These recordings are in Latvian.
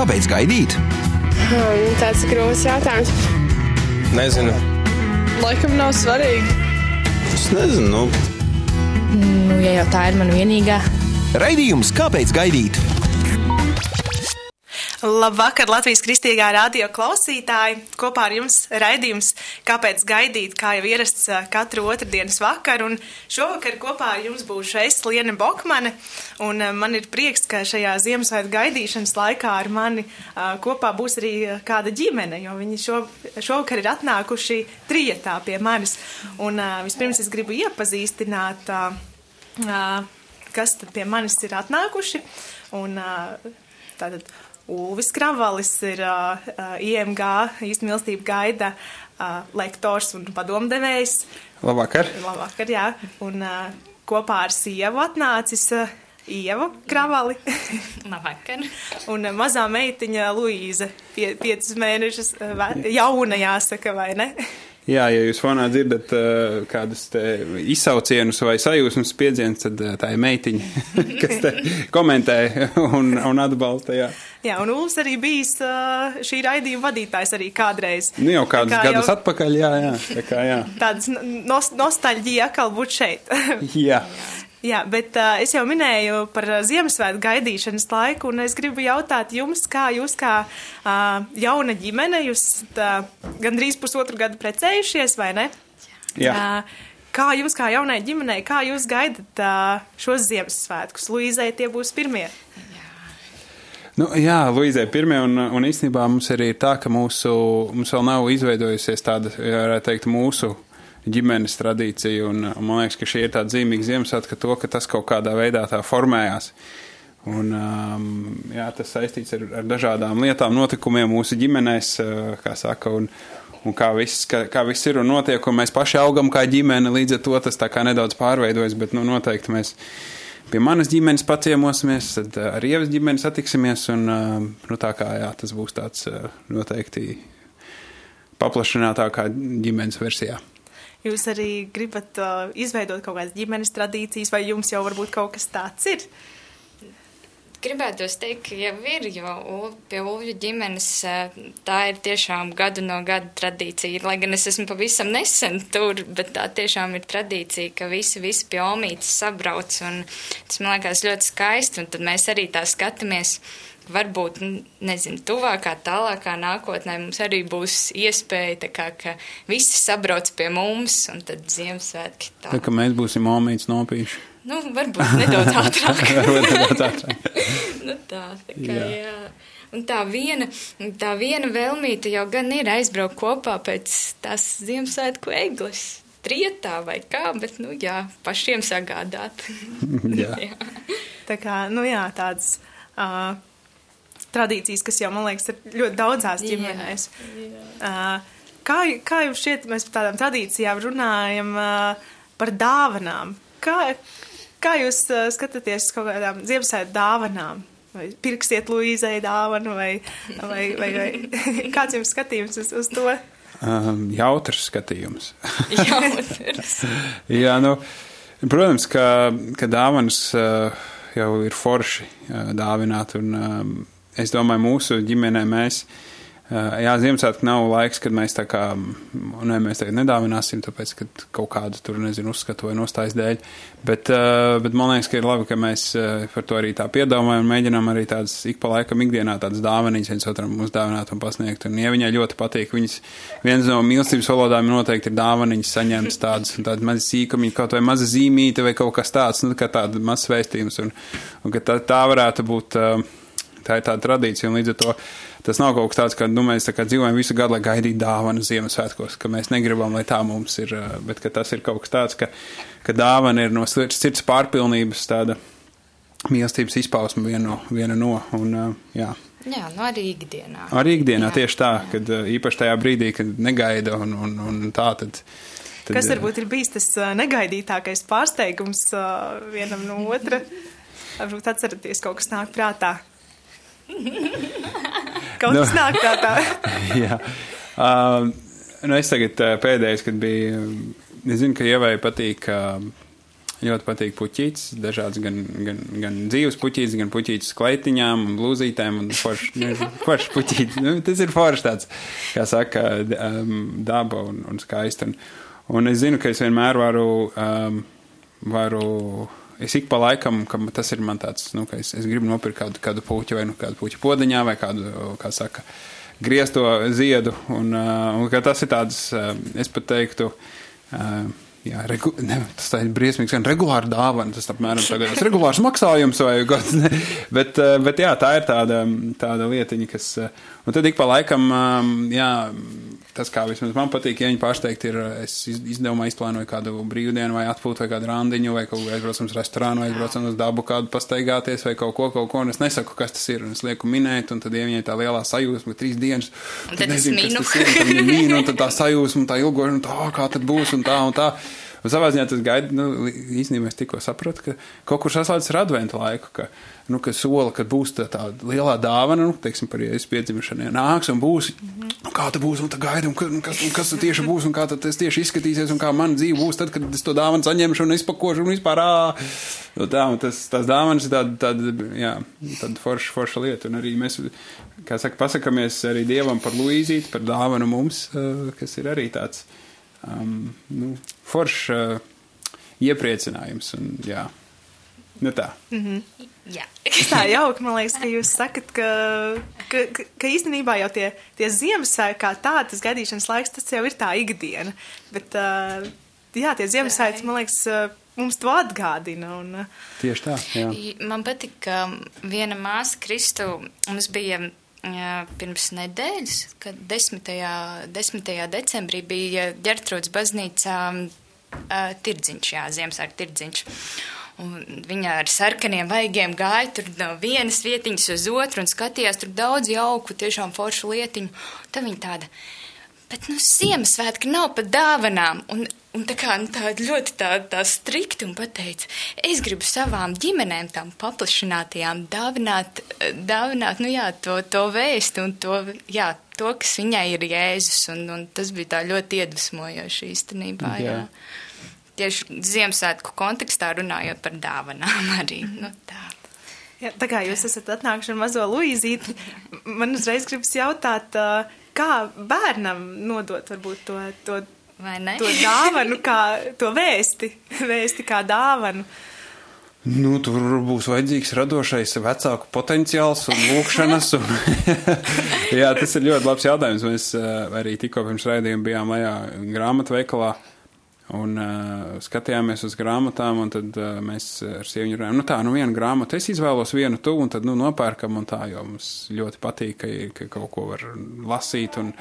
kāpēc gaidīt? Hmm, tāds ir grūts jautājums. Nezinu. Laikam nav svarīgi. Es nezinu. Nu. Nu, ja jau tā ir mana vienīgā. Raidījums Kāpēc gaidīt? Labvakar, Latvijas kristīgā radio klausītāji! Kopā ar jums raidījums Kāpēc gaidīt, kā jau ierasts katru otrdienas vakaru. Un šovakar kopā ar jums būšu es, Liene Bokmane. Un man ir prieks, ka šajā Ziemassvētku gaidīšanas laikā ar mani kopā būs arī kāda ģimene, jo viņi šo, šovakar ir atnākuši trietā pie manis. Un vispirms es gribu iepazīstināt, kas pie manis ir atnākuši. Un, tātad, Ulvis Kravalis ir uh, IMG īstenmīlestība gaida uh, lektors un padomdevējs. Labvakar! Labvakar, jā. Un uh, kopā ar sievu atnācis uh, Ieva Kravali. Labvakar! un uh, mazā meitiņa Luīze, pie, piecas mēnešus, uh, jauna jāsaka, vai ne? Jā, ja jūs fonā dzirdat uh, kādus izsaucienus vai sajūsmas piedzienus, tad uh, tā ir meitiņa, kas te komentē un, un atbalsta. Jā. Jā, un Ulas arī bijis uh, šī raidījuma vadītājs arī kādreiz. Nu jau kādus kā gadus jau... atpakaļ, jā, jā. Tā kā, jā. Tādas nos nostalģija atkal būt šeit. jā. Jā, bet uh, es jau minēju par Ziemassvētku gaidīšanas laiku, un es gribu jautāt jums, kā jūs, kā uh, jauna ģimene, jūs uh, gandrīz pusotru gadu precējušies, vai ne? Jā. Uh, kā jūs, kā jaunai ģimenei, kā jūs gaidat uh, šos Ziemassvētkus? Luīzai tie būs pirmie. Nu, jā, Luīzē, pirmie, un, un īstenībā mums arī ir tā, ka mūsu, mums vēl nav izveidojusies tāda, varētu teikt, mūsu ģimenes tradīcija. Un, un man liekas, ka šī ir tāda zīmīga Ziemassvētka, to, ka tas kaut kādā veidā tā formējās. Un, um, jā, tas saistīts ar, ar dažādām lietām, notikumiem mūsu ģimenēs, uh, kā saka, un, un kā viss, kā, kā viss ir un notiek, un mēs paši augam kā ģimene, līdz ar to tas tā kā nedaudz pārveidojas, bet, nu, noteikti mēs pie manas ģimenes paciemosimies, tad ar Ievas ģimeni satiksimies, un, uh, nu, tā kā, jā, tas būs tāds uh, noteikti paplašinātākā ģimenes versijā jūs arī gribat uh, izveidot kaut kādas ģimenes tradīcijas, vai jums jau varbūt kaut kas tāds ir? Gribētu teikt, ka jau ir, jo pie Ulvju ģimenes tā ir tiešām gadu no gada tradīcija. Lai gan es esmu pavisam nesen tur, bet tā tiešām ir tradīcija, ka visi, visi pie Olmītas sabrauc, tas man liekas ļoti skaisti, un tad mēs arī tā skatāmies. Varbūt, nezinu, tuvākā, tālākā nākotnē mums arī būs iespēja, kā, ka visi sabrauc pie mums, un tad Ziemassvētki tā. Tā, ka mēs būsim omīts nopīši. Nu, varbūt nedaudz ātrāk. varbūt nedaudz ātrāk. nu tā, tā kā, jā. jā. Un tā viena, tā viena vēlmīte jau gan ir aizbraukt kopā pēc tās Ziemassvētku eglis. Trietā vai kā, bet, nu jā, pašiem sagādāt. jā. jā. Tā kā, nu jā, tāds. Uh, tradīcijas, kas jau, man liekas, ir ļoti daudzās ģimenēs. Jā, jā. Uh, kā, kā jums šķiet, mēs par tādām tradīcijām runājam uh, par dāvanām? Kā, kā jūs uh, skatāties uz kaut kādām Ziemassvētku dāvanām? Vai pirksiet Luīzai dāvanu, vai, vai, vai, vai kāds jums skatījums uz, uz to? Um, jautrs skatījums. jautrs. Jā, nu, protams, ka, ka dāvanas uh, jau ir forši uh, dāvināt, un um, es domāju, mūsu ģimenē mēs. Jā, Ziemassvētku nav laiks, kad mēs tā kā, ne, mēs tagad nedāvināsim, tāpēc, ka kaut kādu tur, nezinu, uzskatu vai nostājas dēļ, bet, bet man liekas, ka ir labi, ka mēs par to arī tā piedomājam un mēģinām arī tādas ik pa laikam ikdienā tādas dāvanas viens otram uzdāvināt un pasniegt, un ja viņai ļoti patīk, viņas, viens no mīlestības valodām noteikti ir dāvaniņas saņemts tādas, tādas mazas sīkumiņas, kaut vai maza zīmīte vai kaut kas tāds, nu, kā tāda mazs vēstījums, un, un ka tā, tā varētu būt. Tā ir tāda tradīcija, un līdz ar to tas nav kaut kas tāds, ka nu, mēs tā dzīvojam visu gadu, lai gaidītu dāvanu Ziemassvētkos, ka mēs negribam, lai tā mums ir, bet ka tas ir kaut kas tāds, ka, ka dāvana ir no sirds pārpilnības tāda mīlestības izpausme viena no, viena no un, jā. Jā, nu arī ikdienā. Arī ikdienā jā, tieši tā, jā. kad īpaši tajā brīdī, kad negaida un, un, un tā, tad. tad Kas varbūt ir bijis tas negaidītākais pārsteigums vienam no otra? Varbūt atceraties, kaut kas nāk prātā. Kaut kas nu, nāk tā tā. jā. Um, nu es tagad uh, pēdējais, kad biju, es zinu, ka Ievai patīk uh, ļoti patīk puķītis, dažāds gan, gan, gan dzīves puķītis, gan puķītis kleitiņām un blūzītēm un forši, forši puķītis. Nu, tas ir forši tāds, kā saka, um, daba un, un skaisti. Un, un es zinu, ka es vienmēr varu, um, varu es ik pa laikam, ka tas ir man tāds, nu, ka es, es gribu nopirkt kādu, kādu puķu vai nu kādu puķu podaņā vai kādu, kā saka, griezto ziedu. Un, uh, un tas ir tāds, uh, es pat teiktu, uh, Jā, regu, ne, tas ir briesmīgs, gan regulāri dāvana. Tas apmēram tagad ir regulārs maksājums vai kas. Bet, bet jā, tā ir tāda, tāda lietiņa, kas. Un tad ik pa laikam, jā, tas, kā vismaz man patīk, ja viņi pārsteigti ir, es izdevumā izplānoju kādu brīvdienu vai atpūtu vai kādu randiņu vai kaut ko aizbraucam uz restorānu vai aizbraucam uz dabu kādu pastaigāties vai kaut ko, kaut ko, un es nesaku, kas tas ir, un es lieku minēt, un tad, ja viņai tā lielā sajūsma, trīs dienas, tad es nezinu, minu. kas tas ir, un tad mīna, un tad tā sajūsma, un tā ilgošana, un tā, kā tad būs, un tā, un tā. Un savā ziņā tas gaida, nu, īstenībā es tikko sapratu, ka kaut kur saslēdzas ar adventu laiku, ka, nu, ka sola, kad būs tā, tā lielā dāvana, nu, teiksim, par jēzus piedzimšanai, nāks un būs, nu, kā tā būs, un tā gaida, un, ka- un kas, un kas tad tieši būs, un kā tas tieši izskatīsies, un kā man dzīve būs tad, kad es to dāvanu saņemšu un izpakošu, un vispār, ā, nu, tā, un tas, tās dāvanas ir tāda, tāda, jā, tāda forša, forša lieta, un arī mēs, kā saka, pasakamies arī Dievam par Luīzīti, par dāvanu mums, kas ir arī tāds, um, nu, foršs uh, iepriecinājums. Un, jā, nu tā. Jā. Tas tā jauki, man liekas, ka jūs sakat, ka, ka, ka, ka īstenībā jau tie, tie Ziemassvētki kā tādi, tas gaidīšanas laiks, tas jau ir tā ikdiena. Bet, uh, jā, tie Ziemassvētki, man liekas, uh, mums to atgādina. Un, uh, Tieši tā. Jā. Man patīk, ka viena māsa Kristu mums bija jā, pirms nedēļas, kad 10. 10. decembrī bija ģertrūdas baznīcā ā, tirdziņš, jā, Ziemassvētku tirdziņš. Un viņa ar sarkaniem vaigiem gāja tur no vienas vietiņas uz otru un skatījās tur daudz jauku, tiešām foršu lietiņu. Tad viņa tāda, bet nu Ziemassvētki nav pat dāvanām. Un, un tā kā nu, tā ļoti tā, tā strikti un pateica, es gribu savām ģimenēm tām paplašinātajām dāvināt, dāvināt, nu jā, to, to vēstu un to, jā, to, kas viņai ir Jēzus. Un, un tas bija tā ļoti iedvesmojoši īstenībā, jā. Jā. Tieši Ziemassvētku kontekstā runājot par dāvanām arī. Nu, tā. jā, tā kā jūs esat atnākuši ar mazo Luīzīti, man uzreiz gribas jautāt, uh, kā bērnam nodot varbūt to, to, Vai ne? to dāvanu, kā to vēsti, vēsti kā dāvanu. Nu, tur būs vajadzīgs radošais vecāku potenciāls un lūkšanas. Un Jā, tas ir ļoti labs jautājums. Mēs uh, arī tikko pirms raidījuma bijām lejā grāmatveikalā un uh, skatījāmies uz grāmatām, un tad uh, mēs ar sieviņu runājām, nu tā, nu viena grāmata, es izvēlos vienu tu, un tad, nu, nopērkam, un tā, jo mums ļoti patīk, ka, ka kaut ko var lasīt un,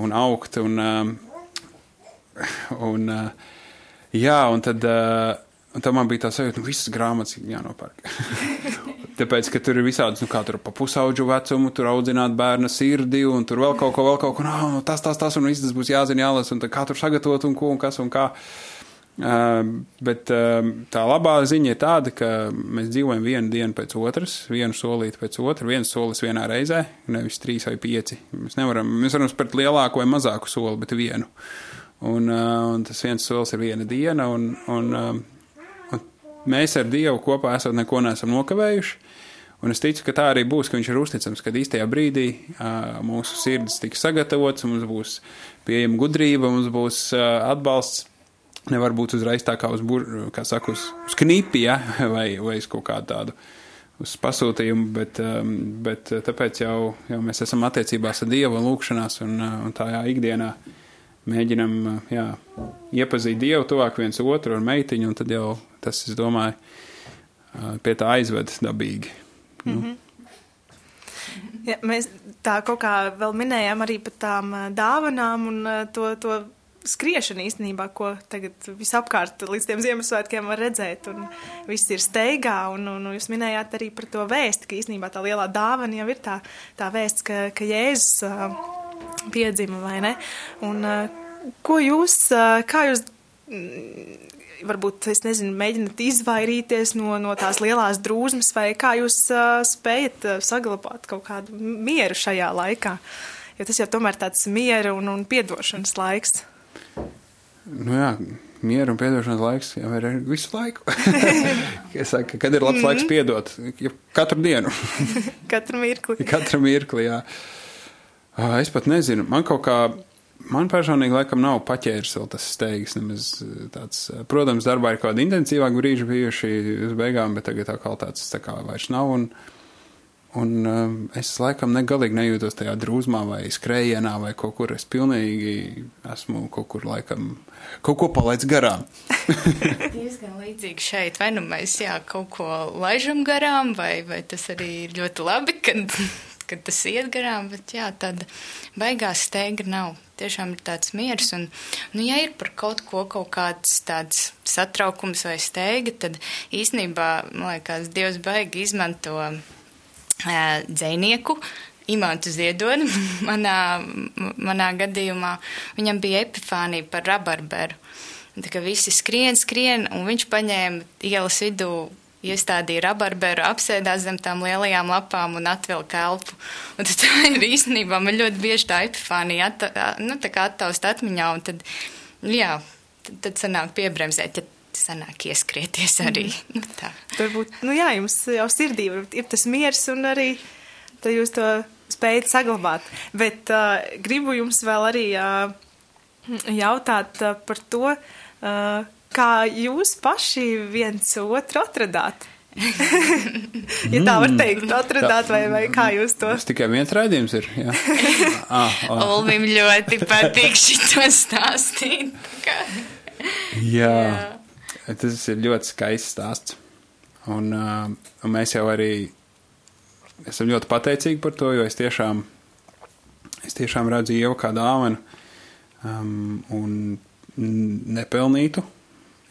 un augt, un, uh, un uh, jā, un tad, uh, un tad man bija tā sajūta, nu, visas grāmatas jānopērk. Tāpēc, ka tur ir visādas, nu, kā tur pa pusauģu vecumu, tur audzināt bērna sirdi, un tur vēl kaut ko, vēl kaut ko, nu, no, tas, tas, tas, un viss tas būs jāzina, jālasa, un kā tur sagatavot, un ko, un kas, un kā. Uh, bet uh, tā labā ziņa ir tāda, ka mēs dzīvojam vienu dienu pēc otras, vienu solīti pēc otras, viens solis vienā reizē, nevis trīs vai pieci. Mēs nevaram, mēs varam spērt lielāku vai mazāku soli, bet vienu. Un, uh, un tas viens solis ir viena diena, un, un, uh, mēs ar Dievu kopā esam neko neesam nokavējuši. Un es ticu, ka tā arī būs, ka viņš ir uzticams, kad īstajā brīdī uh, mūsu sirds tiks sagatavots, mums būs pieejama gudrība, mums būs uh, atbalsts. Nevar būt uzreiz tā kā uz, bur, kā saka, uz, uz knipi, ja? vai, vai uz kaut kādu tādu uz pasūtījumu, bet, um, bet tāpēc jau, jau mēs esam attiecībās ar Dievu un lūkšanās un, un tā jā, ikdienā mēģinam jā, iepazīt Dievu tuvāk viens otru ar meitiņu, un tad jau tas, es domāju, uh, pie tā aizved dabīgi. Nu, Ja, mēs tā kaut kā vēl minējām arī par tām dāvanām un to, to skriešanu īstenībā, ko tagad visapkārt līdz tiem Ziemassvētkiem var redzēt. Un viss ir steigā, un, un jūs minējāt arī par to vēstu, ka īstenībā tā lielā dāvana jau ir tā, tā vēsts, ka, ka Jēzus ā, piedzima vai ne. Un ā, ko jūs, ā, kā jūs varbūt, es nezinu, mēģināt izvairīties no, no tās lielās drūzmas, vai kā jūs spējat saglabāt kaut kādu mieru šajā laikā? Jo tas jau tomēr tāds miera un, un piedošanas laiks. nu jā, Mieru un piedošanas laiks jau ir visu laiku. saku, kad ir labs laiks piedot, katru dienu. katru mirkli. katru mirkli, jā. Es pat nezinu, man kaut kā, man personīgi laikam nav paķēris vēl tas steigas nemaz tāds. Protams, darbā ir kaut kādi intensīvāki brīži bijuši uz beigām, bet tagad tā kā tāds tā kā vairs nav. Un, Un um, es laikam negalīgi nejūtos tajā drūzmā vai skrējienā vai kaut kur. Es pilnīgi esmu kaut kur laikam, kaut ko palaidis garām. Diezgan līdzīgi šeit. Vai nu mēs jā, kaut ko laižam garām, vai, vai tas arī ir ļoti labi, kad, kad tas iet garām. Bet jā, tāda baigās steiga nav. Tiešām ir tāds miers. Un, nu, ja ir par kaut ko kaut kāds tāds satraukums vai steiga, tad īstenībā, man liekas, Dievs baigi izmanto dzēnieku. Imantu Ziedoni, manā, manā gadījumā, viņam bija epifānija par rabarberu. Tā kā visi skrien, skrien, un viņš paņēma ielas vidū, iestādīja rabarberu, apsēdās zem tām lielajām lapām un atvilka elpu. Un tad ir īstenībā, man ļoti bieži tā epifānija at, nu, tā kā attaust atmiņā, un tad, jā, tad, tad sanāk piebremzēt. Ja sanāk ieskrieties arī. Mm. Nu, tā. Varbūt, nu jā, jums jau sirdī ir tas miers un arī jūs to spējat saglabāt. Bet uh, gribu jums vēl arī uh, jautāt uh, par to, uh, kā jūs paši viens otru atradāt. ja tā var teikt, atradāt, vai, vai kā jūs to? Tas tikai viens raidījums ir. Jā, ah, ah. Olvim ļoti patīk šito stāstīt. jā. jā. Tas ir ļoti skaists stāsts. Un, uh, un mēs jau arī esam ļoti pateicīgi par to, jo es tiešām, es tiešām redzu Ievu kā dāvanu um, un nepelnītu,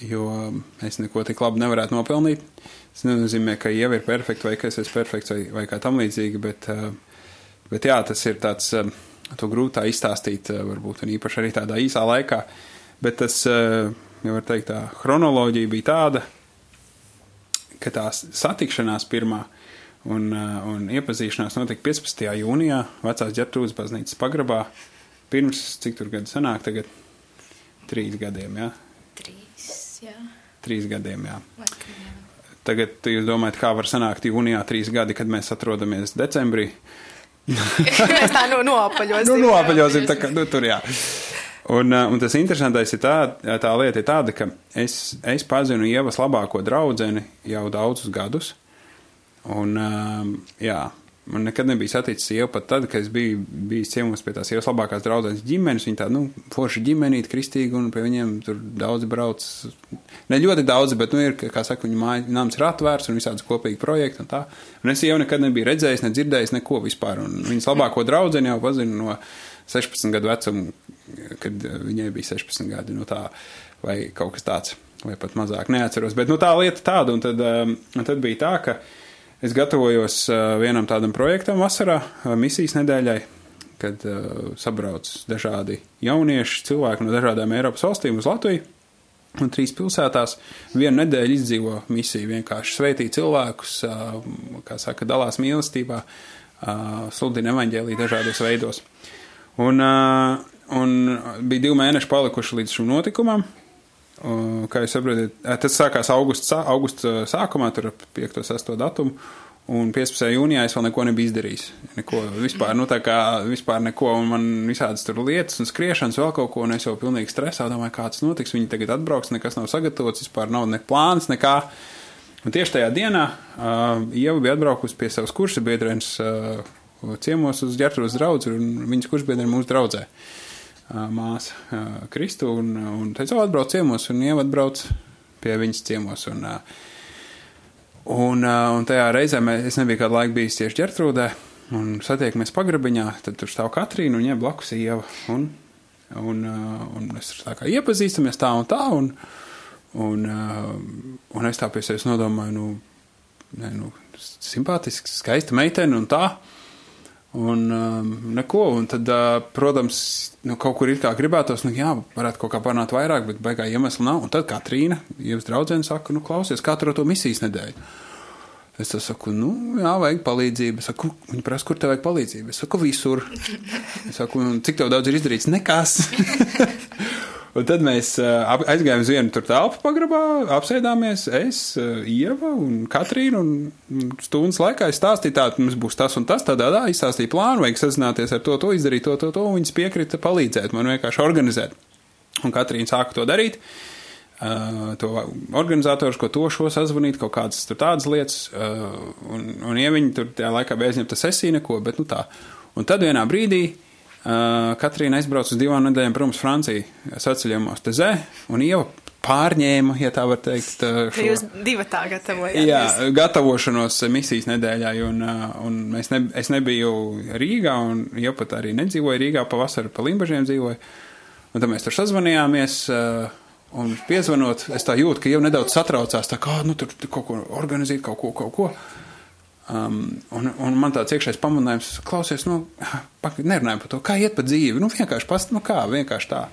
jo es neko tik labi nevarētu nopelnīt. Tas nenozīmē, ka Ieva ir perfekta vai ka es esmu perfekts vai, vai kā tam līdzīgi, bet, uh, bet jā, tas ir tāds, uh, to grūtā izstāstīt, uh, varbūt, un īpaši arī tādā īsā laikā. Bet tas, uh, ja var teikt, tā chronoloģija bija tāda, ka tā satikšanās pirmā un, un iepazīšanās notika 15. jūnijā vecās ģertrūdas baznīcas pagrabā. Pirms, cik tur gadu sanāk, tagad trīs gadiem, jā? Trīs, jā. Trīs gadiem, jā. Laikam, jā. Tagad jūs domājat, kā var sanākt jūnijā trīs gadi, kad mēs atrodamies decembrī? mēs tā nu noapaļosim. nu, noapaļosim, tā kā, nu, tur jā. Un, uh, un tas interesantais ir tā, tā lieta ir tāda, ka es, es pazinu Ievas labāko draudzeni jau daudzus gadus. Un, um, jā, man nekad nebija saticis sievu pat tad, kad es biju bijis ciemos pie tās sievas labākās draudzenes ģimenes. Viņa tāda, nu, forša ģimenīte, kristīga, un pie viņiem tur daudz brauc. Ne ļoti daudz, bet, nu, ir, kā saka, viņa māja, nams ir atvērts un visādas kopīgi projekti un tā. Un es jau nekad nebiju redzējis, ne dzirdējis neko vispār. Un viņas labāko draudzeni jau pazinu no 16 gadu vecuma, kad viņai bija 16 gadi, nu tā, vai kaut kas tāds, vai pat mazāk neatceros. Bet, nu, tā lieta tāda, un tad, um, un tad bija tā, ka es gatavojos vienam tādam projektam vasarā, misijas nedēļai, kad sabrauc dažādi jaunieši, cilvēki no dažādām Eiropas valstīm uz Latviju. Un trīs pilsētās vienu nedēļu izdzīvo misiju, vienkārši sveitīt cilvēkus, kā saka, dalās mīlestībā, sludina evaņģēlī dažādos veidos. Un, un bija divi mēneši palikuši līdz šim notikumam. Kā jūs saprotat, tas sākās augusta, augusta sākumā, tur ap 5. 6. datumu. Un 15. jūnijā es vēl neko nebiju izdarījis. Neko vispār, nu tā kā vispār neko, un man visādas tur lietas un skriešanas vēl kaut ko, un es jau pilnīgi stresā domāju, kā tas notiks. Viņi tagad atbrauks, nekas nav sagatavots, vispār nav ne plāns, nekā. Un tieši tajā dienā uh, Ieva bija atbraukusi pie savas kursa biedrenes uh, ciemos uz ģērbtuves draugu, un viņas kursbiedri ir mūsu draudzē. Māsa Kristu, un, un teica, o, atbrauc ciemos, un ievadbrauc pie viņas ciemos. Un, un, un tajā reizē mēs, es nebiju kādu laiku bijis tieši ģērtrūdē, un satiekamies pagrabiņā, tad tur stāv Katrīna, un viņai blakus ieva. Un, un, un mēs tā kā iepazīstamies tā un tā, un, un, un es tā pie sevis nodomāju, nu, ne, nu simpātiski, skaista meitene un tā. Un um, neko, un tad, uh, protams, nu, kaut kur ir kā gribētos, nu, jā, varētu kaut kā panākt vairāk, bet beigā iemesla nav. Un tad Katrīna, jums draudzene, saka, nu, klausies, katru to misijas nedēļu. Es saku, nu, jā, vajag palīdzību. Saku, viņa prasa, kur tev vajag palīdzību? Es saku, visur. Es saku, cik tev daudz ir izdarīts? Nekas. Un tad mēs aizgājām uz vienu telpu pagrabā, apsēdāmies, es, Ieva un Katrīna, un stundas laikā es stāstīju tā, mums būs tas un tas, tādā, tā, izstāstīju plānu, vajag sazināties ar to, to izdarīt, to, to, to, viņas piekrita palīdzēt man vienkārši organizēt. Un Katrīna sāka to darīt. Uh, to organizatorus, ko to šo sazvanīt, kaut kādas tādas lietas, uh, un, un ja viņi tur tajā laikā bija aizņemta sesija neko, bet nu tā. Un tad vienā brīdī uh, Katrīna aizbrauca uz divām nedēļām prom uz Franciju, saceļojumos Tezē, un Ieva pārņēma, ja tā var teikt. Šo, jūs divi tā gatavojāt. Jā, gatavošanos misijas nedēļai, un, un es, ne, es nebiju Rīgā, un jau pat arī nedzīvoju Rīgā, pavasarī pa Limbažiem dzīvoju. Un tad mēs tur sazvanījāmies. Uh, Un piezvanot, es tā jūtu, ka jau nedaudz satraucās, tā kā, nu, tur kaut ko organizēt, kaut ko, kaut ko. Um, un, un man tāds iekšējais pamudinājums, klausies, nu, nerunājam par to, kā iet pa dzīvi, nu, vienkārši past, nu, kā, vienkārši tā.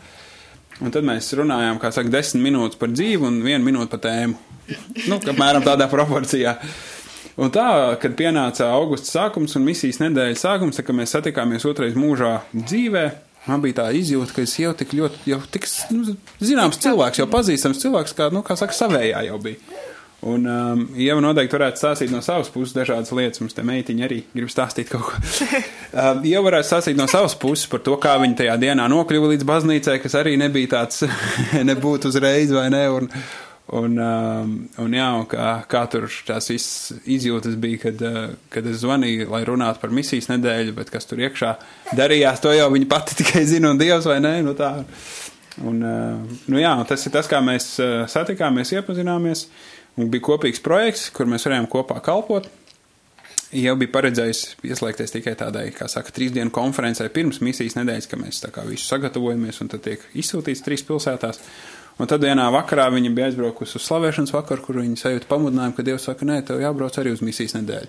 Un tad mēs runājām, kā saka, desmit minūtes par dzīvi un vienu minūti par tēmu. nu, apmēram tādā proporcijā. Un tā, kad pienāca augusta sākums un misijas nedēļas sākums, kad mēs satikāmies otrais mūžā dzīvē, Man bija tā izjūta, ka es jau tik ļoti, jau tik nu, zināms cilvēks, jau pazīstams cilvēks, kā, nu, kā saka, savējā jau bija. Un um, Ieva noteikti varētu stāstīt no savas puses dažādas lietas. Mums te meitiņa arī grib stāstīt kaut ko. um, Ieva varētu stāstīt no savas puses par to, kā viņa tajā dienā nokļuva līdz baznīcai, kas arī nebija tāds, nebūtu uzreiz vai ne. Un, Un, um, un jā, un kā, kā tur tās visas izjūtas bija, kad, uh, kad es zvanīju, lai runātu par misijas nedēļu, bet kas tur iekšā darījās, to jau viņa pati tikai zina un Dievs vai nē, nu tā. Un, uh, nu jā, tas ir tas, kā mēs uh, satikāmies, iepazināmies, un bija kopīgs projekts, kur mēs varējām kopā kalpot. Jau bija paredzējis ieslēgties tikai tādai, kā saka, trīs dienu konferencē pirms misijas nedēļas, ka mēs tā kā visu sagatavojamies un tad tiek izsūtīts trīs pilsētās. Un tad vienā vakarā viņa bija aizbraukusi uz slavēšanas vakaru, kur viņa sajūta pamudinājumu, ka Dievs saka, nē, tev jābrauc arī uz misijas nedēļu.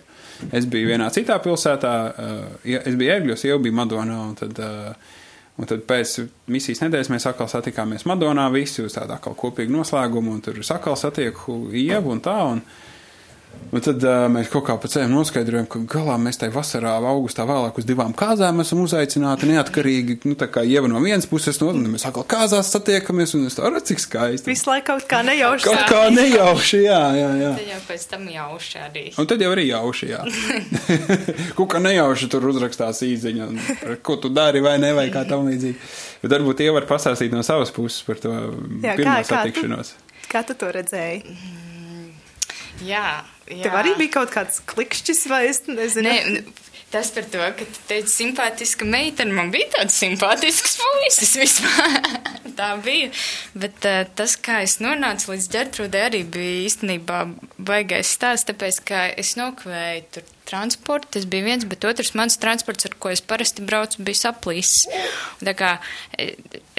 Es biju vienā citā pilsētā, uh, es biju Ērgļos, jau biju Madonā, un tad, uh, un tad pēc misijas nedēļas mēs atkal satikāmies Madonā visi uz tādu atkal kopīgu noslēgumu, un tur es atkal satieku Ievu un tā, un, Un tad uh, mēs kaut kā pa ceļam noskaidrojam, ka galā mēs tai vasarā, augustā vēlāk uz divām kāzām esam uzaicināti neatkarīgi, nu tā kā ieva no vienas puses, no otras, mēs atkal kāzās satiekamies, un es tā redzu, cik skaisti. Visu laiku kaut kā nejauši. Kaut kā nejauši, jā, jā, jā. Tad jau pēc tam jauši arī. Un tad jau arī jauši, jā. kaut kā nejauši tur uzrakstās īziņa, ko tu dari vai ne, vai kā tam līdzīgi. Bet varbūt tie var pastāstīt no savas puses par to jā, pirmo kā, satikšanos. Kā tu, kā tu to redzēji? Mm, jā. Jā. Tev arī bija kaut kāds klikšķis, vai es nezinu? Nē, tas par to, ka tu teici simpātiska meitene, man bija tāds simpātisks puisis vispār. Tā bija. Bet uh, tas, kā es nonācu līdz ģertrūdē, arī bija īstenībā baigais stāsts, tāpēc, ka es nokavēju tur transportu. Tas bija viens, bet otrs mans transports, ar ko es parasti braucu, bija saplīsis. Tā kā e,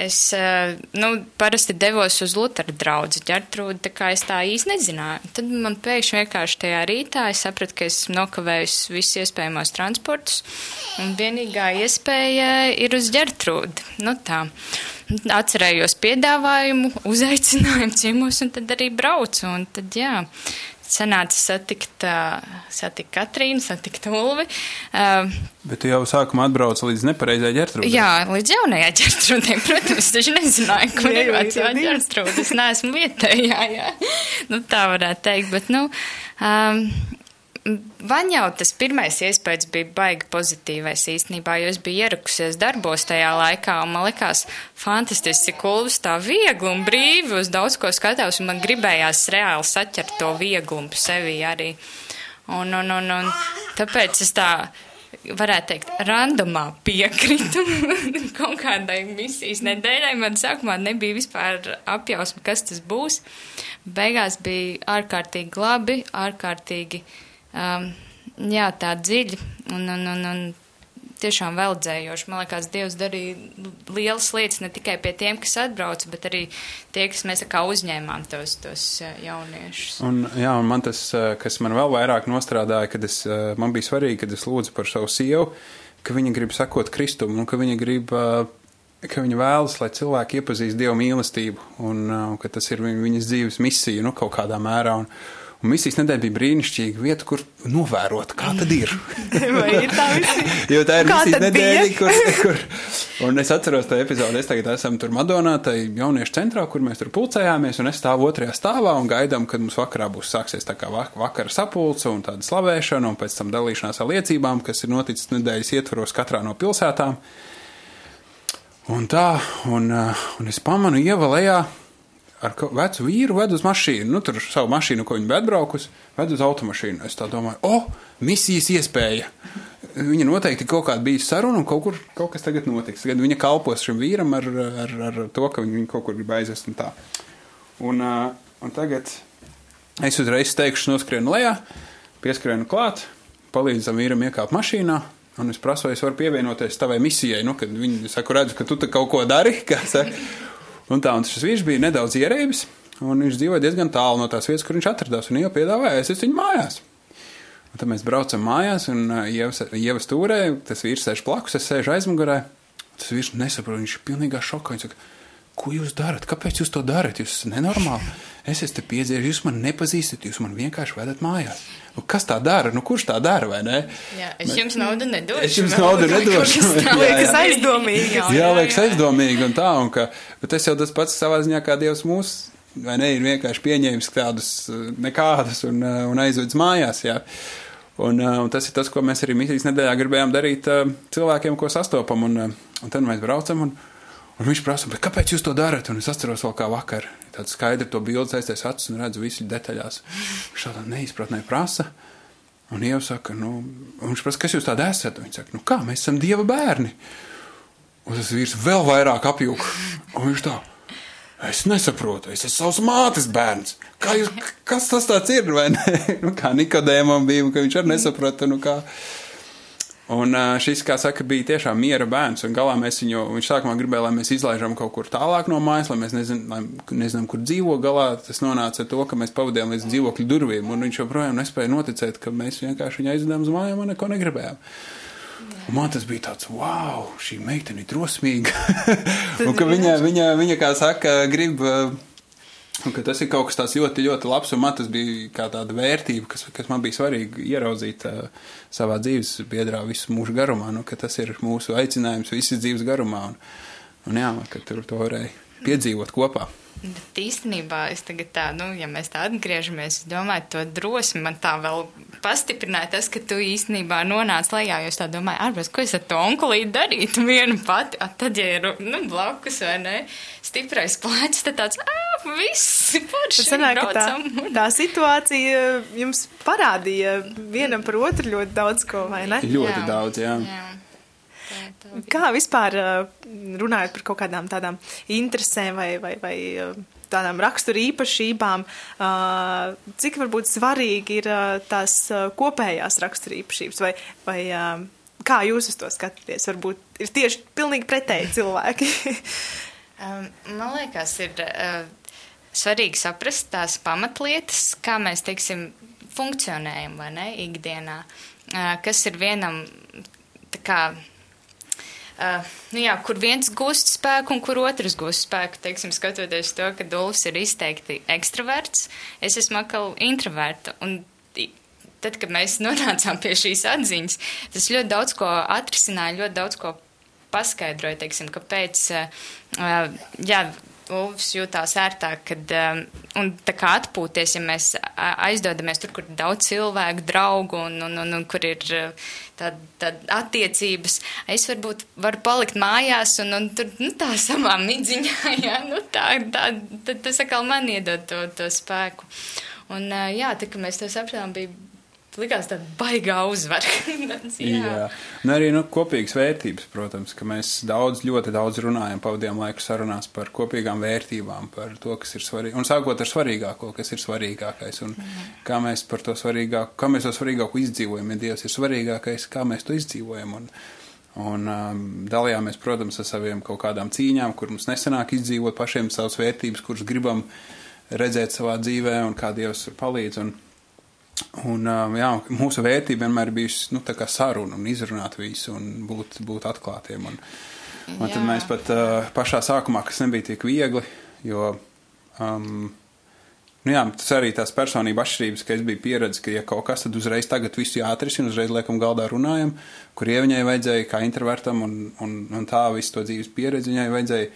es, e, nu, parasti devos uz Lutera draugu ģertrūdu, tā kā es tā īsti nezināju. Tad man pēkšņi vienkārši tajā rītā es sapratu, ka es nokavēju visus iespējamos transportus, un vienīgā iespēja ir uz ģertrūdu. Nu tā. Atcerējos piedāvājumu, uzaicinājumu ciemos, un tad arī braucu. Un tad, jā, sanāca satikt, satikt Katrīnu, satikt Ulvi. Bet tu jau sākumā atbrauc līdz nepareizai ģertrūdei. Jā, līdz jaunajai ģertrūdei, protams, taču nezināju, kur ir vecā ģertrūde. Es neesmu vietējā, jā. Nu, tā varētu teikt, bet, nu, um, Man jau tas pirmais iespējas bija baigi pozitīvais īstenībā, jo es biju ierakusies darbos tajā laikā, un man likās fantastiski, cik ulvis tā viegli un brīvi uz daudz ko skatās, un man gribējās reāli saķert to vieglumu sevi arī. Un, un, un, un tāpēc es tā varētu teikt, randomā piekritu kaut kādai misijas nedēļai. Man sākumā nebija vispār apjausma, kas tas būs. Beigās bija ārkārtīgi labi, ārkārtīgi um, jā, tā dziļi un, un, un, un tiešām veldzējoši. Man liekas, Dievs darīja lielas lietas ne tikai pie tiem, kas atbrauca, bet arī tie, kas mēs kā uzņēmām tos, tos jauniešus. Un, jā, un man tas, kas man vēl vairāk nostrādāja, kad es, man bija svarīgi, kad es lūdzu par savu sievu, ka viņa grib sekot Kristumu un ka viņa grib ka viņa vēlas, lai cilvēki iepazīst Dieva mīlestību, un uh, ka tas ir viņas dzīves misija, nu, kaut kādā mērā. Un, Un misijas nedēļa bija brīnišķīga vieta, kur novērot, kā tad ir. Vai ir tā visi? jo tā ir Kā misijas nedēļa, kur, kur, Un es atceros to epizodi, es tagad esam tur Madonā, tai jauniešu centrā, kur mēs tur pulcējāmies, un es stāvu otrajā stāvā un gaidām, kad mums vakarā būs sāksies tā kā vakara sapulce un tāda slavēšana, un pēc tam dalīšanās ar liecībām, kas ir noticis nedēļas ietvaros katrā no pilsētām. Un tā, un, un es pamanu ievalējā ar vecu vīru ved uz mašīnu, nu, tur savu mašīnu, ko viņa bija atbraukusi, ved uz automašīnu. Es tā domāju, o, oh, misijas iespēja. Viņa noteikti kaut kāda bija saruna, un kaut, kur, kaut kas tagad notiks. Tagad viņa kalpos šim vīram ar, ar, ar to, ka viņu kaut kur grib aizvest un tā. Un, un tagad es uzreiz teikšu, noskrienu lejā, pieskrienu klāt, palīdzam vīram iekāpt mašīnā, Un es prasu, vai es varu pievienoties tavai misijai, nu, kad viņi saka, redzu, ka tu kaut ko dari, saka. Un tā, un šis vīrs bija nedaudz ierēbis, un viņš dzīvoja diezgan tālu no tās vietas, kur viņš atradās, un jau piedāvāja aizvest viņu mājās. Un tad mēs braucam mājās, un uh, ievas stūrē, tas vīrs sēž blakus, es sēžu aizmugurē. Tas vīrs nesaprot, viņš ir pilnīgā šokā. Viņš saka, ko jūs darat? Kāpēc jūs to darat? Jūs esat nenormāli. Es esmu pieredzējis, jūs man nepazīstat, jūs man vienkārši vedat mājās. Nu, kas tā dara? Nu, kurš tā dara? Jā, es jums naudu nedošu. Es jums naudu nedošu. Tas liekas aizdomīgi. Jā, jā, liekas aizdomīgi un tā, un ka, bet tas jau tas pats savā ziņā kā Dievs mūs, vai ne, ir vienkārši pieņēmis tādus nekādus un, un aizvedis mājās, jā. Un, un tas ir tas, ko mēs arī misijas nedēļā gribējām darīt cilvēkiem, ko sastopam, un, un tad mēs braucam, un, Un viņš prasa, kāpēc jūs to darat? Un es atceros vēl kā vakar, tādu skaidru to bildi saistīts acis un redzu visu detaļās. Viņš tādā neizpratnē prasa. Un iesaka, nu, un viņš prasa, kas jūs tādi esat? Un viņš saka, nu kā, mēs esam dieva bērni. Un tas vīrs vēl vairāk apjūka. Un viņš tā, es nesaprotu, es esmu savas mātes bērns. Kā jūs, kas tas tāds ir, vai ne? Nu, kā Nikodēmam bija, ka viņš arī nesaprata, nu kā. Un šis, kā saka, bija tiešām miera bērns. Un galā mēs viņu, viņš sākumā gribēja, lai mēs izlaižam kaut kur tālāk no mājas, lai mēs nezin, lai, nezinām, kur dzīvo. Galā tas nonāca ar to, ka mēs pavadījām līdz dzīvokļu durvīm. Un viņš joprojām nespēja noticēt, ka mēs vienkārši viņu aizvedām uz mājām un neko negribējām. Un man tas bija tāds, wow, šī meitene ir drosmīga. un ka viņa, viņa, viņa, kā saka, grib. Un, tas ir kaut kas tāds ļoti, ļoti labs, un man tas bija tāda vērtība, kas, kas man bija svarīgi ieraudzīt uh, savā dzīves biedrā visu mūžu garumā, nu, tas ir mūsu aicinājums visas dzīves garumā, un, un jā, ka tur to varēja piedzīvot kopā. Bet īstenībā es tagad tā, nu, ja mēs tā atgriežamies, es domāju, to drosmi man tā vēl pastiprināja tas, ka tu īstenībā nonāc lejā, jo es tā domāju, ārpus, ko es ar to onkulīti darītu vienu pati, a, tad, ja ir, nu, blakus vai ne, stiprais plēcis, tad tāds, ā, viss, forši, sanāk, tā, tā situācija jums parādīja vienam par otru ļoti daudz ko, vai ne? Ļoti jā, daudz, jā. jā. Kā vispār runājot par kaut kādām tādām interesēm vai, vai, vai tādām rakstura īpašībām, cik varbūt svarīgi ir tās kopējās rakstura īpašības vai, vai kā jūs uz to skatāties? Varbūt ir tieši pilnīgi pretēji cilvēki. Man liekas, ir svarīgi saprast tās pamatlietas, kā mēs, teiksim, funkcionējam vai ne ikdienā, kas ir vienam tā kā Uh, nu jā, kur viens gūst spēku un kur otrs gūst spēku. Teiksim, skatoties to, ka Dulfs ir izteikti ekstraverts, es esmu atkal introverta. Un tad, kad mēs nonācām pie šīs atziņas, tas ļoti daudz ko atrisināja, ļoti daudz ko paskaidroja, teiksim, kāpēc, uh, jā, Ulfs jūtās ērtāk, kad, um, un tā kā atpūties, ja mēs aizdodamies tur, kur ir daudz cilvēku, draugu un, un, un, un kur ir tāda tā attiecības, es varbūt varu palikt mājās un, un tur, nu, tā samā midziņā, jā, nu, tā, tā, tad tas atkal man iedod to, to spēku. Un, jā, tā kā mēs to sapratām, bija likās tāda baigā uzvara. jā. jā. Un arī nu, kopīgas vērtības, protams, ka mēs daudz, ļoti daudz runājam, pavadījām laiku sarunās par kopīgām vērtībām, par to, kas ir svarīgi. Un sākot ar svarīgāko, kas ir svarīgākais, un mm. kā mēs par to svarīgāku, kā mēs to svarīgāku izdzīvojam, ja Dievs ir svarīgākais, kā mēs to izdzīvojam. Un, Un um, dalījāmies, protams, ar saviem kaut kādām cīņām, kur mums nesanāk izdzīvot pašiem savas vērtības, kuras gribam redzēt savā dzīvē, un kā Dievs palīdz. Un, Un, um, jā, mūsu vērtība vienmēr bijusi nu, saruna un izrunāt visu un būt, būt atklātiem. Un, un tad mēs pat uh, pašā sākumā, kas nebija tik viegli, jo um, Nu jā, tas arī tās personība atšķirības, ka es biju pieredzējis, ka, ja kaut kas, tad uzreiz tagad visu jāatrisina, uzreiz liekam galdā runājam, kur ieviņai vajadzēja kā introvertam un, un, un tā visu to dzīves pieredzi viņai vajadzēja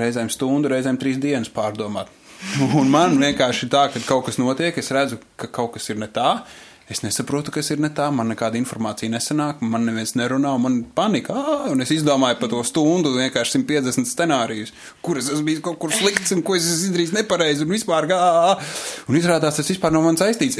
reizēm stundu, reizēm trīs dienas pārdomāt. Un man vienkārši tā, ka kaut kas notiek, es redzu, ka kaut kas ir ne tā, Es nesaprotu, kas ir ne tā, man nekāda informācija nesanāk, man neviens nerunā, man panika, ā, un es izdomāju par to stundu vienkārši 150 scenārijus, kuras es biju kaut kur slikts un ko es izdarīju nepareizi un vispār, ā, un izrādās tas vispār nav man saistīts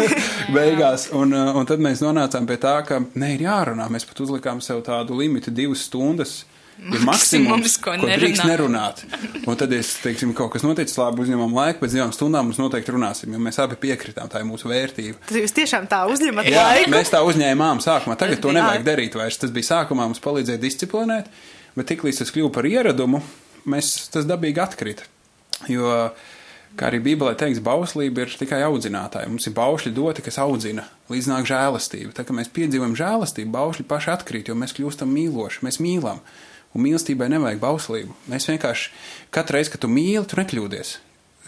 beigās. Un, un tad mēs nonācām pie tā, ka ne ir jārunā, mēs pat uzlikām sev tādu limitu divas stundas ir maksimums, ko, ko drīkst nerunāt. Un tad, es, teiksim, kaut kas noticis, labi, uzņemam laiku, pēc divām stundām mums noteikti runāsim, jo mēs abi piekritām, tā ir mūsu vērtība. Tad jūs tiešām tā uzņemat Jā, laiku? mēs tā uzņēmām sākumā, tagad to nevajag darīt vairs. Tas bija sākumā mums palīdzēja disciplinēt, bet tiklīdz tas kļuva par ieradumu, mēs tas dabīgi atkrita. Jo, kā arī Bībelē teiks, bauslība ir tikai audzinātāja. Mums ir baušļi doti, kas audzina, līdz nāk žēlastība. Tā kā mēs piedzīvojam žēlastību, baušļi paši atkrīt, jo mēs kļūstam mīloši, mēs mīlam. Un mīlestībai nevajag bauslību. Mēs vienkārši katru reizi, kad tu mīli, tu nekļūdies.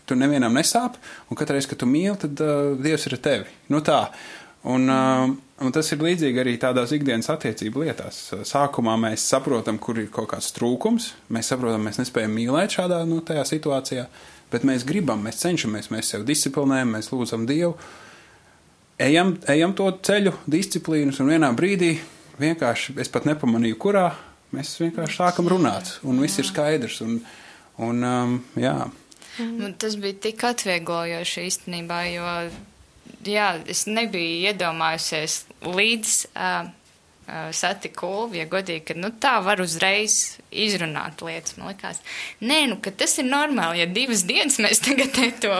Tu nevienam nesāp, un katru reizi, kad tu mīli, tad uh, Dievs ir ar tevi. Nu tā. Un, uh, un tas ir līdzīgi arī tādās ikdienas attiecību lietās. Sākumā mēs saprotam, kur ir kaut kāds trūkums, mēs saprotam, mēs nespējam mīlēt šādā nu, situācijā, bet mēs gribam, mēs cenšamies, mēs sev disciplinējam, mēs lūdzam Dievu, ejam, ejam to ceļu, disciplīnus, un vienā brīdī vienkārši es pat nepamanīju, kurā Mēs vienkārši sākam runāt, un viss ir skaidrs. Un, un, um, jā. Man tas bija tik atvieglojoši īstenībā, jo jā, es nebiju iedomājusies līdz uh, uh, satiku Ulvi, ja godīgi, ka nu, tā var uzreiz izrunāt lietas. Man liekas, nē, nu, ka tas ir normāli. Ja divas dienas mēs tagad to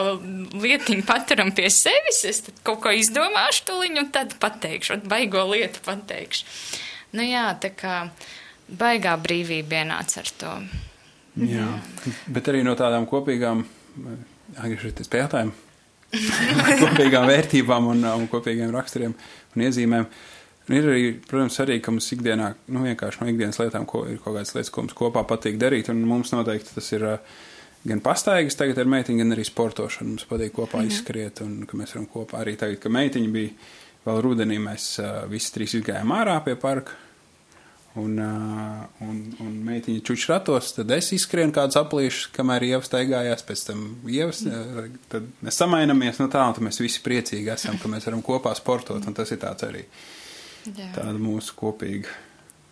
lietiņu paturam pie sevis, es kaut ko izdomāšu tuliņu un tad pateikšu, un baigo lietu pateikšu. Nu jā, tā kā. Uh, baigā brīvība ienāca ar to. Jā, bet arī no tādām kopīgām, atgriežoties pie jautājuma, kopīgām vērtībām un, un kopīgiem raksturiem un iezīmēm. Un ir arī, protams, arī, ka mums ikdienā, nu, vienkārši no ikdienas lietām, ko ir kaut kādas lietas, ko mums kopā patīk darīt, un mums noteikti tas ir gan pastaigas tagad ar meitiņu, gan arī sportošana. Mums patīk kopā mm. izskriet, un ka mēs varam kopā arī tagad, ka meitiņa bija vēl rudenī, mēs uh, visi trīs izgājām ārā pie parka un, uh, un, un meitiņa čuču ratos, tad es izskrienu kādus aplīšus, kamēr ieva staigājās, pēc tam ievas, uh, tad mēs samainamies, nu tā, un tad mēs visi priecīgi esam, ka mēs varam kopā sportot, un tas ir tāds arī Jā. tāda mūsu kopīga.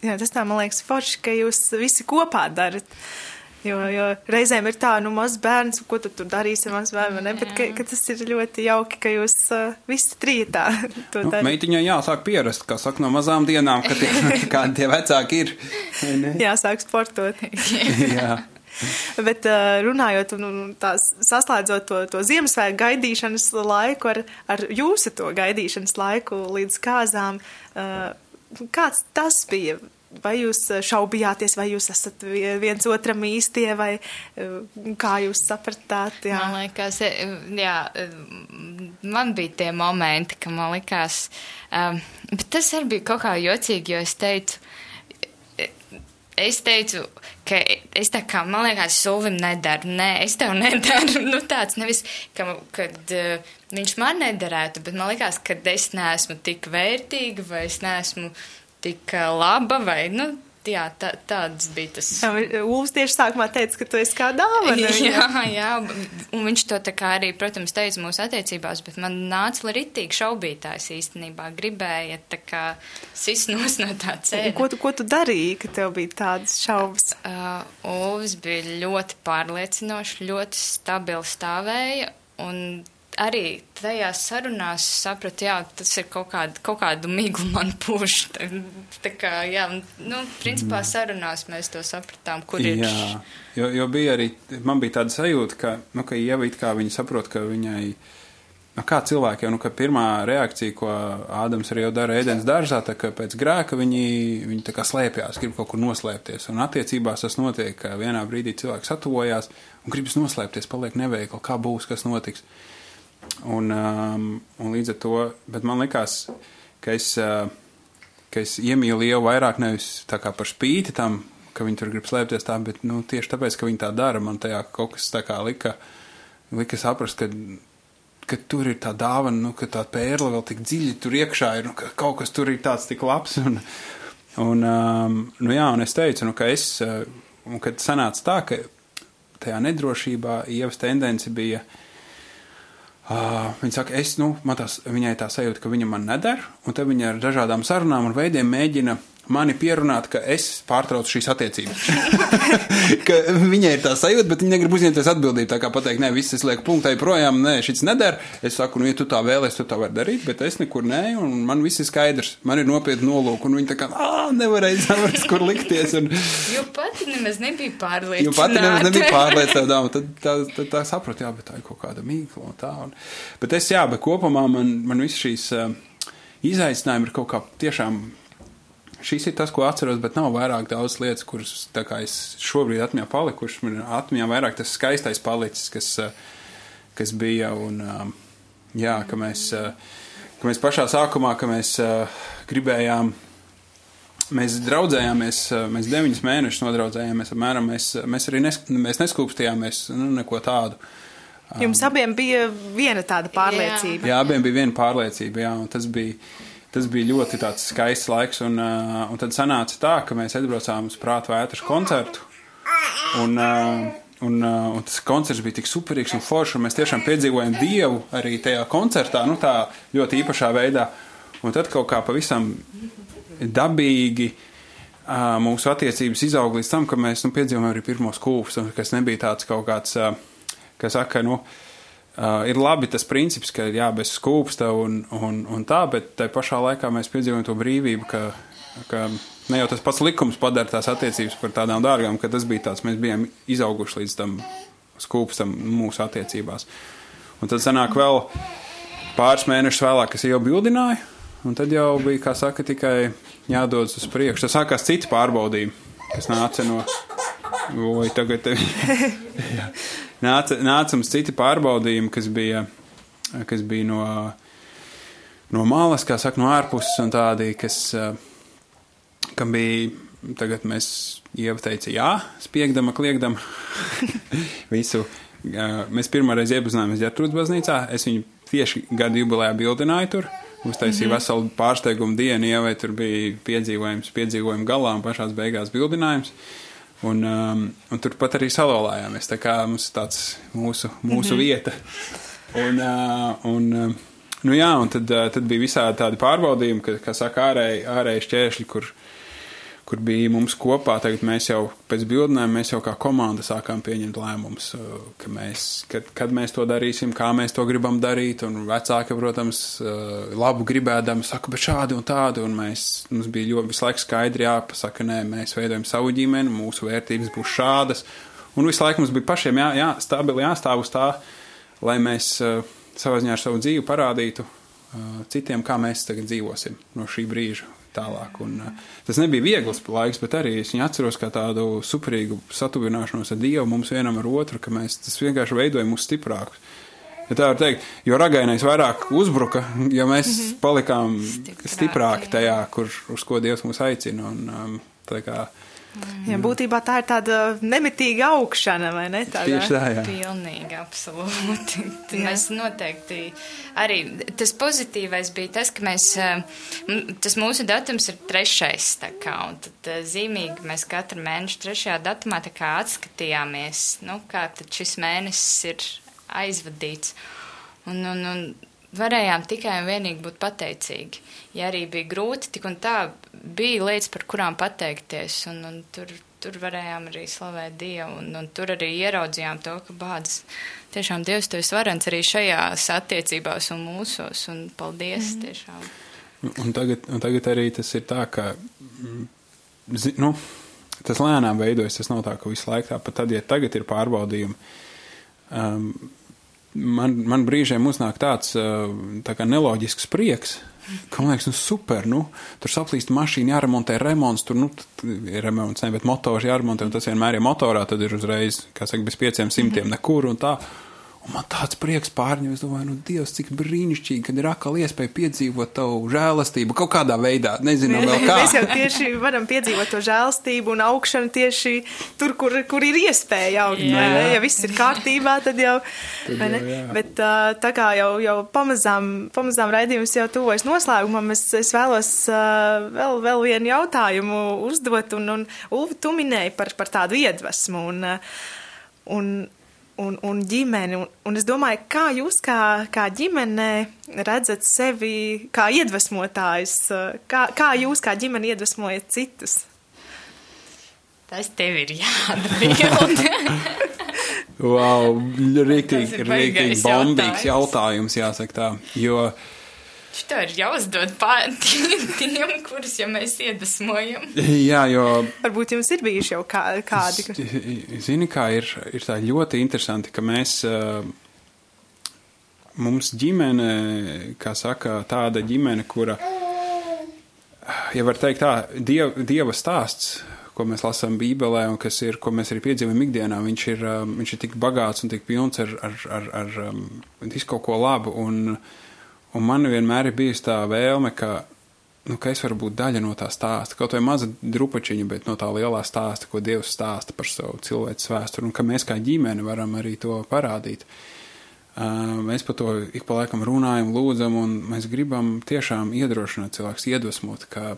Jā, tas tā, man liekas, forši, ka jūs visi kopā darat. Jo, jo reizēm ir tā, nu, mazs bērns, ko tu tur darīsi ar mazu bērnu, ne? bet ka, ka tas ir ļoti jauki, ka jūs uh, visi trītā to nu, darat. Meitiņai jāsāk pierast, kā saka, no mazām dienām, kad tie, kādi tie vecāki ir. Jāsāk sportot. Jā. Bet uh, runājot un tās saslēdzot to, to Ziemassvētku gaidīšanas laiku ar, ar jūsu to gaidīšanas laiku līdz kāzām, uh, kāds tas bija? Vai jūs eh, šaubījāties, vai jūs esat viens otram īstie, vai eh, kā jūs sapratāt? Jā. Man liekas, eh, jā, man bija tie momenti, ka man likās, um, bet tas arī bija kaut kā jocīgi, jo es teicu, es teicu, ka es tā kā, man liekas, Suvim nedaru. Nē, es tev nedaru. Nu, tāds nevis, ka, kad uh, viņš man nederētu, bet man liekas, ka es neesmu tik vērtīga vai es neesmu tik laba vai, nu, jā, tā, tāds bija tas. Ulfs tieši sākumā teica, ka tu esi kā dāvana. jā, jā, un viņš to tā kā arī, protams, teica mūsu attiecībās, bet man nāca ritīgi šaubītājs īstenībā. Gribēja tā kā sisnos no tā ceļa. Ko tu, ko tu darīji, ka tev bija tādas šaubas? Uh, Ulfs bija ļoti pārliecinošs, ļoti stabili stāvēja un arī tajās sarunās sapratu, jā, tas ir kaut, kāda, kaut kādu miglu man puš. Tā, tā kā, jā, nu, principā mm. sarunās mēs to sapratām, kur ir. Jā, jo, jo bija arī, man bija tāda sajūta, ka, nu, ka Ieva it kā viņa saprot, ka viņai, nu, kā cilvēki jau, nu, ka pirmā reakcija, ko Ādams arī jau dara ēdienas dārzā, tā ka pēc grēka viņi, viņi tā kā slēpjās, grib kaut kur noslēpties. Un attiecībās tas notiek, ka vienā brīdī cilvēks atuvojās un gribas noslēpties, paliek neveikli, kā būs, kas notiks. Un, um, un līdz ar to, bet man likās, ka es, uh, ka es iemīlu Ievu vairāk nevis tā kā par spīti tam, ka viņi tur grib slēpties tā, bet nu, tieši tāpēc, ka viņi tā dara, man tajā kaut kas tā kā lika, lika saprast, ka ka tur ir tā dāvana, nu, ka tā pērle vēl tik dziļi tur iekšā ir, nu, ka kaut kas tur ir tāds tik labs. Un, un, um, nu, jā, un es teicu, nu, ka es, uh, un kad sanāca tā, ka tajā nedrošībā ievas tendence bija. Uh, viņa saka, es, nu, tās, viņai tā sajūta, ka viņa man neder, un tad viņa ar dažādām sarunām un veidiem mēģina mani pierunāt, ka es pārtraucu šīs attiecības. viņai ir tā sajūta, bet viņa negrib uzņemties atbildību. Tā kā pateikt, nē, viss es lieku punktai projām, nē, šis neder. Es saku, nu, ja tu tā vēlēsies, tu tā vari darīt, bet es nekur nē, un man viss ir skaidrs. Man ir nopietni nolūki, un viņi tā kā, ah, nevarēja saprast, kur likties. Un... Jo pati nemaz nebija pārliecināta. Jo pati nemaz nebija pārliecināta, tad tā, tā, tā, tā sapratu, jā, bet tā ir kaut kāda mīkla un tā. Un... Bet es, jā, bet kopumā man, man viss šīs uh, izaicinājumi ir kaut kā tiešām šis ir tas, ko atceros, bet nav vairāk daudz lietas, kuras es šobrīd atmiņā palikušas. Man ir atmiņā vairāk tas skaistais palicis, kas, eh, kas bija. Un, um, jā, ka mēs, eh, ka mēs pašā sākumā, ka mēs eh, gribējām. Mēs draudzējāmies, mēs deviņus mēnešus nodraudzējāmies. Apmēram, mēs, mēs arī nes, mēs neskūpstījāmies nu, neko tādu. Jums abiem bija viena tāda pārliecība. Jā, jā abiem bija viena pārliecība, jā, un tas bija tas bija ļoti skaists laiks. Un, uh, un tad sanāca tā, ka mēs atbraucām uz Prātu vētras koncertu. Un, uh, un, uh, un tas koncerts bija tik superīgs un foršs, un mēs tiešām piedzīvojam Dievu arī tajā koncertā, nu tā ļoti īpašā veidā. Un tad kaut kā pavisam dabīgi uh, mūsu attiecības izauga līdz tam, ka mēs nu, piedzīvojam arī pirmos kūpus, kas nebija tāds kaut kāds, uh, kas saka, nu, uh, Uh, ir labi tas princips, ka jā, bez skūpsta un, un, un tā, bet tai pašā laikā mēs piedzīvojam to brīvību, ka, ka ne jau tas pats likums padara tās attiecības par tādām dārgām, ka tas bija tāds, mēs bijām izauguši līdz tam skūpstam mūsu attiecībās. Un tad sanāk vēl pāris mēnešus vēlāk, kas jau bildināja, un tad jau bija, kā saka, tikai jādodas uz priekšu. Tas sākās citi pārbaudījumi, kas nāca no, oi, tagad, nāca, nāca mums citi pārbaudījumi, kas bija, kas bija no, no malas, kā saka, no ārpuses un tādi, kas, kam bija, tagad mēs ievteica jā, spiegdama, kliegdama visu. Mēs pirmoreiz iepazināmies Ģertrūdas baznīcā, es viņu tieši gadu jubilējā bildināju tur. Uztaisīja mm -hmm. veselu pārsteigumu dienu, jau tur bija piedzīvojums, piedzīvojuma galā un pašās beigās bildinājums. Uh, Un, um, un turpat arī salolājāmies. Tā kā mums ir tāds mūsu, mūsu mm -hmm. vieta. Un, uh, un, uh, nu jā, un tad, uh, tad bija visādi tādi pārbaudījumi, ka, kā saka, ārēji, ārēji šķēršļi, kur, kur bija mums kopā. Tagad mēs jau pēc bildnēm, mēs jau kā komanda sākām pieņemt lēmumus, uh, ka mēs, kad, kad mēs to darīsim, kā mēs to gribam darīt. Un vecāki, protams, uh, labu gribēdami saka, bet šādi un tādi. Un mēs, mums bija ļoti visu laiku skaidri jāpasaka, nē, mēs veidojam savu ģimeni, mūsu vērtības būs šādas. Un visu laiku mums bija pašiem jā, jā, stabili jāstāv uz tā, lai mēs uh, savā ziņā ar savu dzīvi parādītu citiem, kā mēs tagad dzīvosim no šī brīža tālāk. Un, uh, tas nebija viegls laiks, bet arī es viņu atceros kā tādu superīgu satuvināšanos ar Dievu mums vienam ar otru, ka mēs tas vienkārši veidojam mūs stiprākus. Ja tā var teikt, jo ragainais vairāk uzbruka, jo mēs mm -hmm. palikām stiprāki, stiprāki tajā, kur, uz ko Dievs mūs aicina. Un, um, tā kā, Jā, būtībā tā ir tāda nemitīga augšana, vai ne? Tādā? Tieši tā, jā. Pilnīgi, absolūti. mēs noteikti arī, tas pozitīvais bija tas, ka mēs, tas mūsu datums ir trešais, tā kā, un tad zīmīgi mēs katru mēnešu trešajā datumā tā kā atskatījāmies, nu, kā tad šis mēnesis ir aizvadīts. Un, un, un varējām tikai un vienīgi būt pateicīgi. Ja arī bija grūti, tik un tā bija lietas, par kurām pateikties, un, un tur, tur varējām arī slavēt Dievu, un, un tur arī ieraudzījām to, ka bādas tiešām Dievs tu esi varens arī šajās attiecībās un mūsos, un paldies mm. tiešām. Un tagad, un tagad arī tas ir tā, ka, zi, nu, tas lēnām veidojas, tas nav tā, ka visu laiku tā, pat tad, ja tagad ir pārbaudījumi, um, man, man brīžiem uznāk tāds tā kā neloģisks prieks, ka man liekas, nu super, nu, tur saplīst mašīna, jāremontē remonts, tur, nu, ir remonts, ne, bet motors jāremontē, un tas vienmēr ir motorā, tad ir uzreiz, kā saka, bez pieciem simtiem mm -hmm. nekur un tā. Un man tāds prieks pārņem, es domāju, nu, Dievs, cik brīnišķīgi, kad ir atkal iespēja piedzīvot tavu žēlastību kaut kādā veidā. Nezinu, vēl kā. Mēs jau tieši varam piedzīvot to žēlastību un augšanu tieši tur, kur, kur ir iespēja augt. Jā. ne? Ja viss ir kārtībā, tad jau. Tad jau, jā. Bet tā kā jau, jau pamazām, pamazām raidījums jau tuvojas noslēgumam, es, es vēlos vēl, vēl vienu jautājumu uzdot. Un, un Ulvi, tu minēji par, par tādu iedvesmu. Un, un, un, un ģimeni. Un, un es domāju, kā jūs kā, kā ģimene redzat sevi kā iedvesmotājs, kā, kā jūs kā ģimene iedvesmojat citus? Tas tev ir jāatbild. Wow, rīktīgi, rīktīgi bombīgs jautājums. jautājums, jāsaka tā. Jo, Šito ir jāuzdod tiem, kurus jau mēs iedvesmojam. jā, jo Varbūt jums ir bijuši jau kā, kādi. Kas... Zini, kā ir, ir tā ļoti interesanti, ka mēs, uh, mums ģimene, kā saka, tāda ģimene, kura, ja var teikt tā, diev, dieva stāsts, ko mēs lasām Bībelē un kas ir, ko mēs arī piedzīvojam ikdienā, viņš ir, viņš ir tik bagāts un tik pilns ar, ar, ar, ar visu kaut ko labu. Un, un man vienmēr ir bijusi tā vēlme, ka, nu, ka es varu būt daļa no tā stāsta, kaut vai maza drupačiņa, bet no tā lielā stāsta, ko Dievs stāsta par savu cilvēku vēsturi, un ka mēs kā ģimene varam arī to parādīt. Uh, mēs par to ik pa laikam runājam, lūdzam, un mēs gribam tiešām iedrošināt cilvēkus, iedvesmot, ka,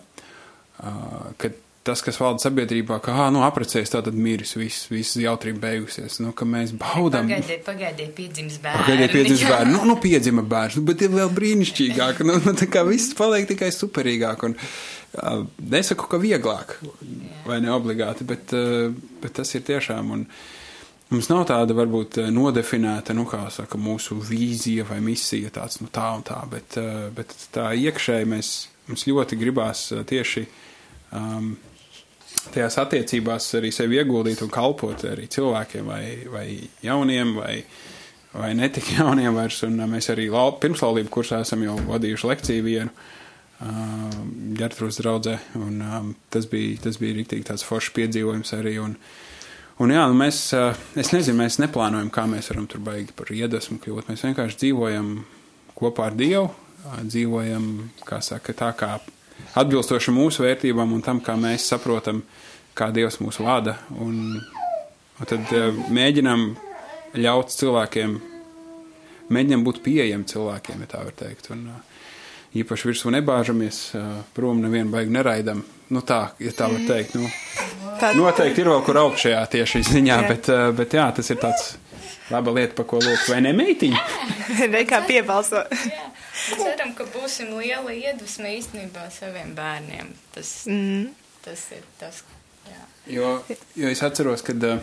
uh, ka tas, kas valda sabiedrībā, ka, ah, nu, aprecēs, tā tad miris, viss, viss jautrība beigusies, nu, ka mēs baudam. Pagaidiet, pagaidiet, piedzims bērns. Pagaidiet, piedzimst bērnu. Nu, nu piedzima bērns, nu, bet ir vēl brīnišķīgāk. Nu, nu, tā kā viss paliek tikai superīgāk. Un, uh, nesaku, ka vieglāk, vai ne obligāti, bet, uh, bet tas ir tiešām. Un, Mums nav tāda varbūt nodefinēta, nu, kā saka, mūsu vīzija vai misija, tāds, nu, tā un tā, bet, uh, bet tā iekšēji mēs, mums ļoti gribās tieši um, tajās attiecībās arī sevi ieguldīt un kalpot arī cilvēkiem vai, vai jauniem vai, vai netik jauniem vairs. Un uh, mēs arī lau, pirmslaulību kursā esam jau vadījuši lekciju vienu uh, ģertrūs draudzē, un um, tas bija, tas bija rīktīgi tāds foršs piedzīvojums arī. Un, Un jā, nu mēs, uh, es nezinu, mēs neplānojam, kā mēs varam tur baigi par iedvesmu kļūt. Mēs vienkārši dzīvojam kopā ar Dievu, uh, dzīvojam, kā saka, tā kā atbilstoši mūsu vērtībām un tam, kā mēs saprotam, kā Dievs mūs vada. Un, un tad uh, mēģinam ļaut cilvēkiem, mēģinam būt pieejami cilvēkiem, ja tā var teikt. Un, uh, īpaši virsū nebāžamies, uh, prom nevienu baigi neraidam. Nu tā, ja tā var teikt. Nu, Tā- Noteikti ir vēl kur augšējā tieši ziņā, Jā. bet, bet jā, tas ir tāds laba lieta, pa ko lūk, vai ne meitiņa? Nekā piebalso. Mēs ceram, ka būsim liela iedvesma īstenībā saviem bērniem. Tas, Mm. tas ir tas. Jā. Jo, jo es atceros, kad, uh,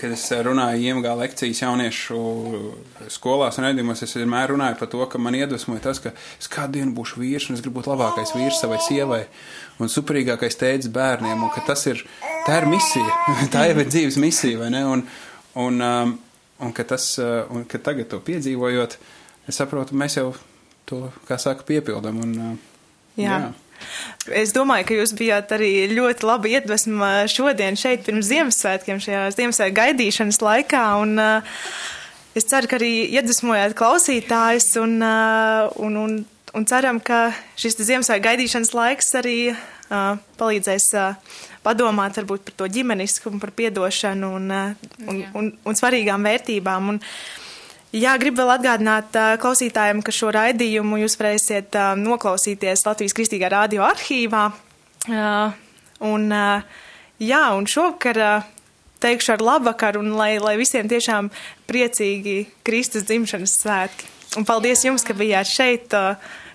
kad es runāju IMG lekcijas jauniešu skolās un redzījumos, es vienmēr runāju par to, ka man iedvesmoja tas, ka es kādu dienu būšu vīrs un es gribu būt labākais vīrs savai sievai un superīgākais tēdzis bērniem, un ka tas ir, tā ir misija, tā jau ir dzīves misija, vai ne? Un, un, um, un ka tas, uh, un ka tagad to piedzīvojot, es saprotu, mēs jau to, kā saka, piepildam. Un, uh, Jā. Es domāju, ka jūs bijāt arī ļoti labi iedvesma šodien šeit pirms Ziemassvētkiem, šajā Ziemassvētku gaidīšanas laikā. Un, uh, es ceru, ka arī iedvesmojāt klausītājus un, uh, un, un, un ceram, ka šis Ziemassvētku gaidīšanas laiks arī uh, palīdzēs uh, padomāt varbūt par to ģimeniskumu, par piedošanu un, uh, un, Jā. un, un svarīgām vērtībām. Un, Jā, gribu vēl atgādināt klausītājiem, ka šo raidījumu jūs varēsiet noklausīties Latvijas Kristīgā radio arhīvā. Un, jā, un šovakar teikšu ar labvakaru, un lai, lai visiem tiešām priecīgi Kristus dzimšanas svētki. Un paldies jums, ka bijāt šeit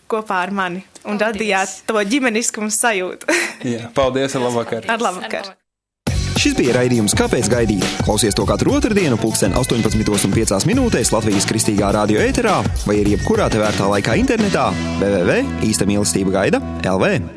kopā ar mani un Paldies. radījāt to ģimeniskumu sajūtu. jā, paldies, ar labvakar! ar labvakaru! Šis bija raidījums Kāpēc gaidīt? Klausies to katru otrdienu, pulksten 18,5 minūtēs Latvijas kristīgā radio ēterā vai arī jebkurā tevērtā laikā internetā www.īsta mīlestība gaida LV.